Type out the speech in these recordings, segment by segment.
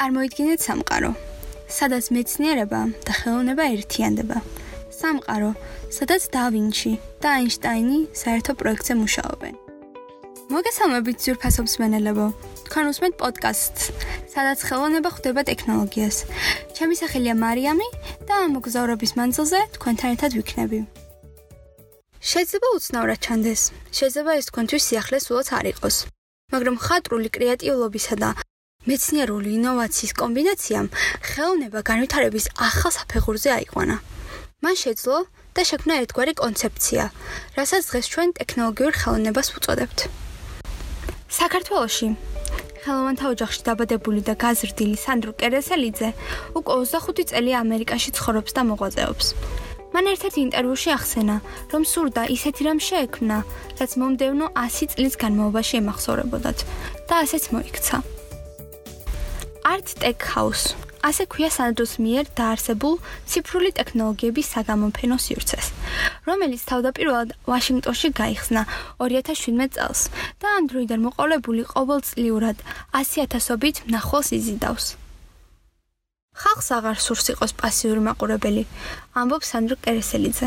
წარმოიდგინეთ სამყარო, სადაც მეცნიერება და ხელოვნება ერთიანდება. სამყარო, სადაც და ვინჩი და აინშტაინი საერთო პროექტზე მუშაობენ. მოგესალმებით ძვირფასობს მენელებო. თქვენ უსმენთ პოდკასტს, სადაც ხელოვნება ხვდება ტექნოლოგიას. ჩემი სახელია მარიამი და ამ მოგზაურობის მანძილზე თქვენთან ერთად ვიქნები. შეიძლება უცნაურად ჩანდეს. შეიძლება ეს თქვენთვის სიახლე სულაც არ იყოს. მაგრამ ხატრული კრეატიულობისა და მეცნიერული ინოვაციის კომბინაციამ ხელოვნება განვითარების ახალ საფეხურზე აიყვანა. მან შეძლო და შექმნა ერთგვარი კონცეფცია, რასაც დღეს ჩვენ ტექნოლოგიურ ხელოვნებას ვუწოდებთ. საქართველოში ხელოვანთა ოჯახში დაბადებული და გაზრდილი სანდრო კერესელიძე უკვე 25 წელი ამერიკაში ცხოვრობს და მოღვაწეობს. მან ერთ-ერთ ინტერვიუში ახსენა, რომ სურდა ისეთი რამ შეექმნა, რაც მომდევნო 100 წლის განმავლობაში ემახსოვრებოდათ და ასეც მოიქცა. Art Tech House ასე ქვია სანდროს მიერ დაარსებულ ციფრული ტექნოლოგიების საგამოფენო სივრცეს, რომელიც თავდაპირველად ვაშინგტონში გაიხსნა 2017 წელს და დროიდან მოყოლებული ყოველწლიურად 100.000-ობით მნახველს იზიდავს. ხალხს აღარ სურს იყოს პასიური მაყურებელი, ამბობს სანდრო კერესელიძე.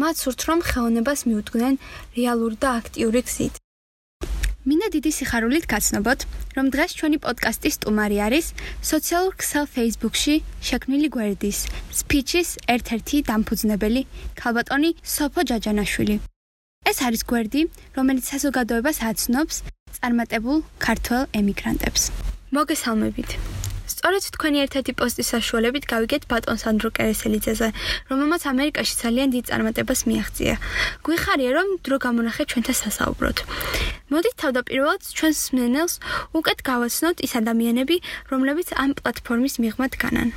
მათ სურთ რომ ხელოვნებას მიუძღვნენ რეალური და აქტიური გზით. მინდა დიდი სიხარულით გაცნობოთ, რომ დღეს ჩვენი პოდკასტის სტუმარი არის სოციალურ ქსელ Facebook-ში შექმნილი გვერდის Speeches ერთ-ერთი დამფუძნებელი ქალბატონი სოფო ჯაჯანაშვილი. ეს არის გვერდი, რომელიც საზოგადოებას აცნობს წარმატებულ ქართველ ემიგრანტებს. მოგესალმებით. სწორედ თქვენი ერთ-ერთი პოსტის საშუალებით გავიგეთ ბატონ სანდრო კერესელიძეზე, რომელმაც ამერიკაში ძალიან დიდ წარმატებას მიაღწია. გვიხარია, რომ დრო გამონახეთ ჩვენთან სასაუბროთ. მოდით თავდაპირველად ჩვენს მსმენელს უკეთ გავაცნოთ ის ადამიანები, რომლებიც ამ პლატფორმის მიღმად განან.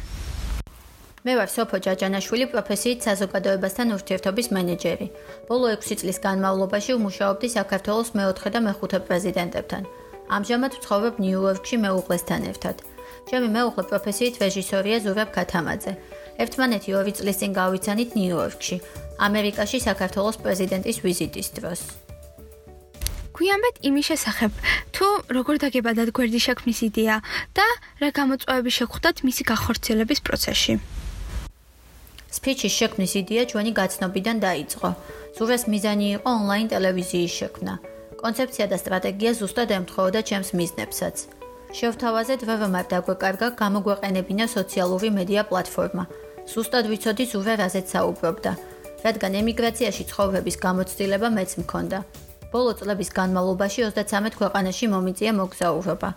მე ვარ სოფო ჯაჯანაშვილი, პროფესიით საზოგადოებასთან ურთიერთობის მენეჯერი. ბოლო 6 წლის განმავლობაში ვმუშაობდი საქართველოს მეოთხე და მეხუთე პრეზიდენტებთან. ამჟამად ვცხოვრობ ნიუ-იორკში მეუღლესთან ერთად. ჩემი მეუღლე პროფესიით რეჟისორია ზურაბ ქათამაძე. ერთმანეთი 2 წლის წინ გავიცანით ნიუ-იორკში, ამერიკაში საქართველოს პრეზიდენტის ვიზიტის დროს. გვიანბეთ იმის შესახებ, თუ როგორ დაგებადათ გვერდი შექმნის იდეა და რა გამოწვევები შეგხვდათ მისი გახორციელების პროცესში. სპიჩის შექმნის იდეა ჩვენი გაცნობიდან დაიწყო. ზურაბს მიზანი იყო ონლაინ ტელევიზიის შექმნა. კონცეფცია და სტრატეგია ზუსტად ემთხოვოდა ჩემს მიზნებსაც. შევთავაზეთ ვებმარ დაგვეკარგა გამოგვეყენებინა სოციალური მედია პლატფორმა. სუსტად ვიცოდი ზურა რაზეც საუბრობდა, რადგან ემიგრაციაში ცხოვრების გამოცდილება მეც მქონდა. ბოლო წლების განმავლობაში 33 ქვეყანაში მომიწია მოგზაურობა.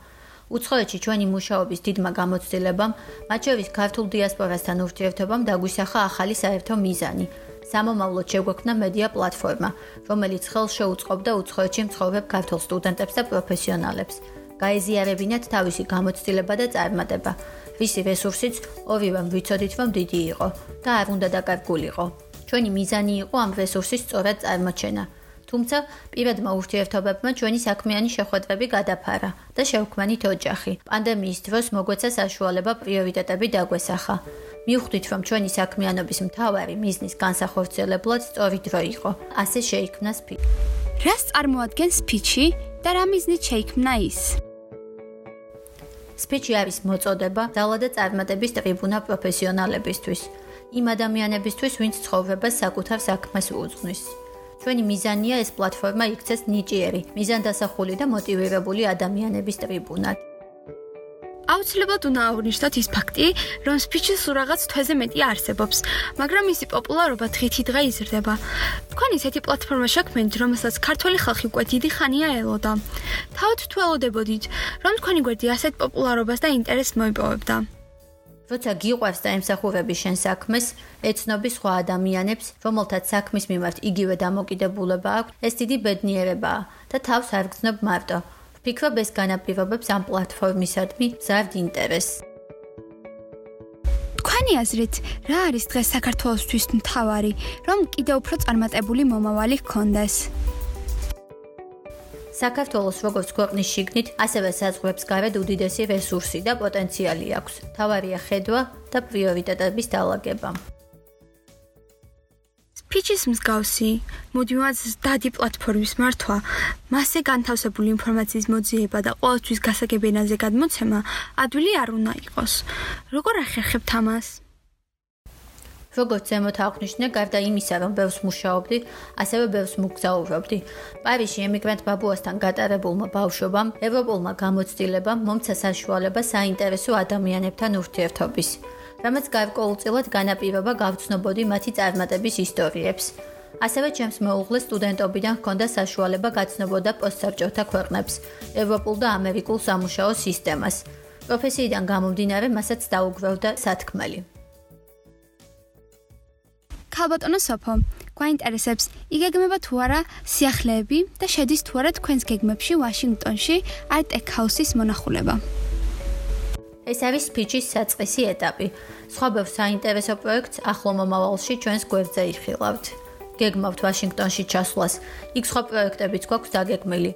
უცხოეთში ჩვენი მუშაობის დიდმა გამოცდილებამ, მათ შორის ქართულ დიასპორასთან ურთიერთობამ დაგვისახა ახალი საერთო მიზანი. სამომავლოდ შეგვექმნა მედია პლატფორმა, რომელიც ხელს შეუწყობდა უცხოეთში მცხოვრებ ქართულ სტუდენტებს და პროფესიონალებს. გაეზიარებინათ თავისი გამოცდილება და წარმატება. ვისი რესურსიც ორივემ ვიცოდით, რომ დიდი იყო და არ უნდა დაკარგულიყო. ჩვენი მიზანი იყო ამ რესურსის სწორად წარმოჩენა. თუმცა პირადმა ურთიერთობებმა ჩვენი საქმიანი შეხვედრები გადაფარა და შევქმნით ოჯახი. პანდემიის დროს მოგვეცა საშუალება პრიორიტეტები დაგვესახა. მივხვდით, რომ ჩვენი საქმიანობის მთავარი მიზნის განსახორციელებლად სწორი დრო იყო. ასე შეიქმნა სპიჩი. რას წარმოადგენს სპიჩი და რა მიზნით შეიქმნა ის? სპიჩი არის მოწოდება ძალა და წარმატების ტრიბუნა პროფესიონალებისთვის, იმ ადამიანებისთვის, ვინც ცხოვრებას საკუთარ საქმეს უძღვნის. ჩვენი მიზანია ეს პლატფორმა იქცეს ნიჭიერი, მიზანდასახული და მოტივირებული ადამიანების ტრიბუნად. აუცილებლად უნდა აღნიშნოთ ის ფაქტი, რომ სპიჩი სულ რაღაც თვეზე მეტი არსებობს, მაგრამ მისი პოპულარობა დღითი დღე იზრდება. თქვენ ისეთი პლატფორმა შექმნით, რომელსაც ქართული ხალხი უკვე დიდი ხანია ელოდა. თავად თუ ელოდებოდით, რომ თქვენი გვერდი ასეთ პოპულარობას და ინტერესს მოიპოვებდა? როცა გიყვარს და ემსახურები შენ საქმეს, ეცნობი სხვა ადამიანებს, რომელთაც საქმის მიმართ იგივე დამოკიდებულება აქვს, ეს დიდი ბედნიერებაა და თავს არ გრძნობ მარტო. ვფიქრობ ეს განაპირობებს ამ პლატფორმისადმი ზარდ ინტერესს. თქვენი აზრით, რა არის დღეს საქართველოსთვის მთავარი, რომ კიდევ უფრო წარმატებული მომავალი ჰქონდეს? საქართველოს როგორც ქვეყნის შიგნით, ასევე საზღვრებს გარეთ უდიდესი რესურსი და პოტენციალი აქვს. თავარია ხედვა და პრიორიტეტების დალაგება. ფიჩის მსგავსი მოდივანს დადი პლატფორმის მართვა, მასზე განთავსებული ინფორმაციის მოძიება და ყოველთვის გასაგებინაზე გადმოცემა ადვილი არ უნდა იყოს. როგორ ახერხებთ ამას? როგორც ზემოთ აღნიშნე, გარდა იმისა, რომ ბევრს მუშაობდი, ასევე ბევრს მოგზაურობდი. პარიზში ემიგრანტ ბაბუასთან გატარებულმა ბავშვობამ, ევროპულმა გამოცდილებამ მომცა საშუალება საინტერესო ადამიანებთან ურთიერთობის. რამაც გარკვეულწილად განაპირობა გავცნობოდი მათი წარმატების ისტორიებს. ასევე ჩემს მეუღლეს სტუდენტობიდან ჰქონდა საშუალება გაცნობოდა პოსტსაბჭოთა ქვეყნებს, ევროპულ და ამერიკულ სამუშაო სისტემას. პროფესიიდან გამომდინარე, მასაც დაუგროვდა სათქმელი. ქალბატონო სოფო, გვაინტერესებს, იგეგმება თუ არა სიახლეები და შედის თუ არა თქვენს გეგმებში ვაშინგტონში არტ ეკ-ჰაუსის მონახულება? ეს არის ფიჩის საწყისი ეტაპი. სხვა ბევრ საინტერესო პროექტს ახლო მომავალში ჩვენს გვერდზე იხილავთ. გეგმავთ ვაშინგტონში ჩასვლას. იქ სხვა პროექტებიც გვაქვს დაგეგმილი.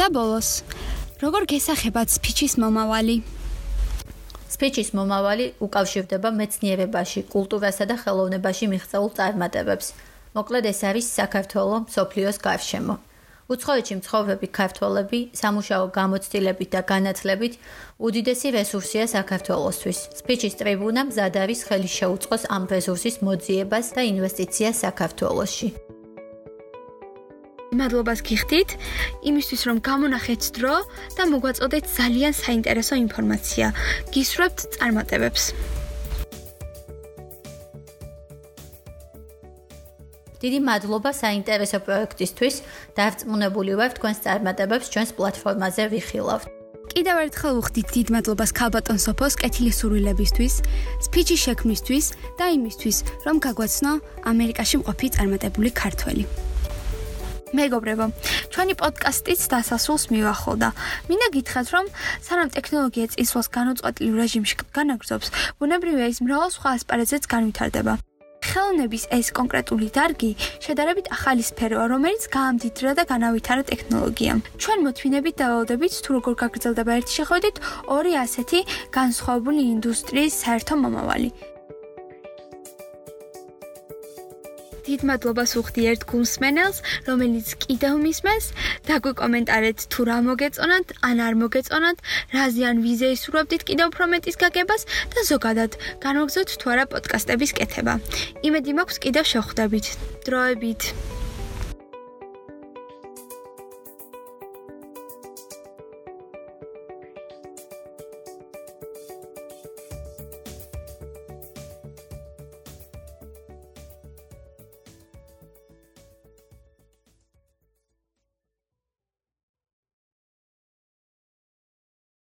და ბოლოს, როგორ გესახებათ ფიჩის მომავალი? სპიჩის მომავალი უკავშირდება მეცნიერებაში, კულტურასა და ხელოვნებაში მიღწეულ წარმატებებს. მოკლედ ეს არის საქართველოს სოფლიოს გარშემო. უცხოეთში მცხოვრები ქართველები სამუშაო გამოცდილებით და განათლებით უდიდესი რესურსია საქართველოსთვის. სპიჩის ტრიბუნა მზად არის ხელი შეუწყოს ამ რესურსის მოძიებას და ინვესტიციას საქართველოსში. მადლობას გიხდით იმისთვის რომ გამონახეთ დრო და მოგვაწოდეთ ძალიან საინტერესო ინფორმაცია. გისურვებთ წარმატებებს. დიდი მადლობა საინტერესო პროექტისთვის. დარწმუნებული ვარ თქვენს წარმატებებს ჩვენს პლატფორმაზე ვიხილავთ. კიდევ ერთხელ ვუხდით დიდ მადლობას ქალბატონ სოფოს კეთილი სურვილებისთვის, სპიჩი შექმნისთვის და იმისთვის, რომ გაგვაცნო ამერიკაში მყოფი წარმატებული ქართველი. მეგობრებო, ჩვენი პოდკასტიც დასასრულს მივახოლდა. მინდა გითხრათ, რომ სანამ ტექნოლოგია წინსვლას განუწყვეტლივ რეჟიმში განაგრძობს, ბუნებრივია ის მრავალ სხვა ასპარეზზეც განვითარდება. ხელოვნების ეს კონკრეტული დარგი შედარებით ახალი სფეროა, რომელიც გაამდიდრა და განავითარა ტექნოლოგიამ. ჩვენ მოთმინებით დავალდებით თუ როგორ გაგრძელდება ერთი შეხედვით ორი ასეთი განსხვავებული ინდუსტრიის საერთო მომავალი. დიდ მადლობას ვუხდი ერთ გულსმენელს, რომელიც კიდევ მისმენს და გვიკომენტარეთ თუ რა მოგეწონათ, ან არ მოგეწონათ, რაზე ან ვიზე ისურვებდით კიდევ უფრო მეტის გაგებას და ზოგადად განვაგზავნოთ თუ არა პოდკასტების კეთება. იმედი მაქვს კიდევ შევხვდებით. დროებით.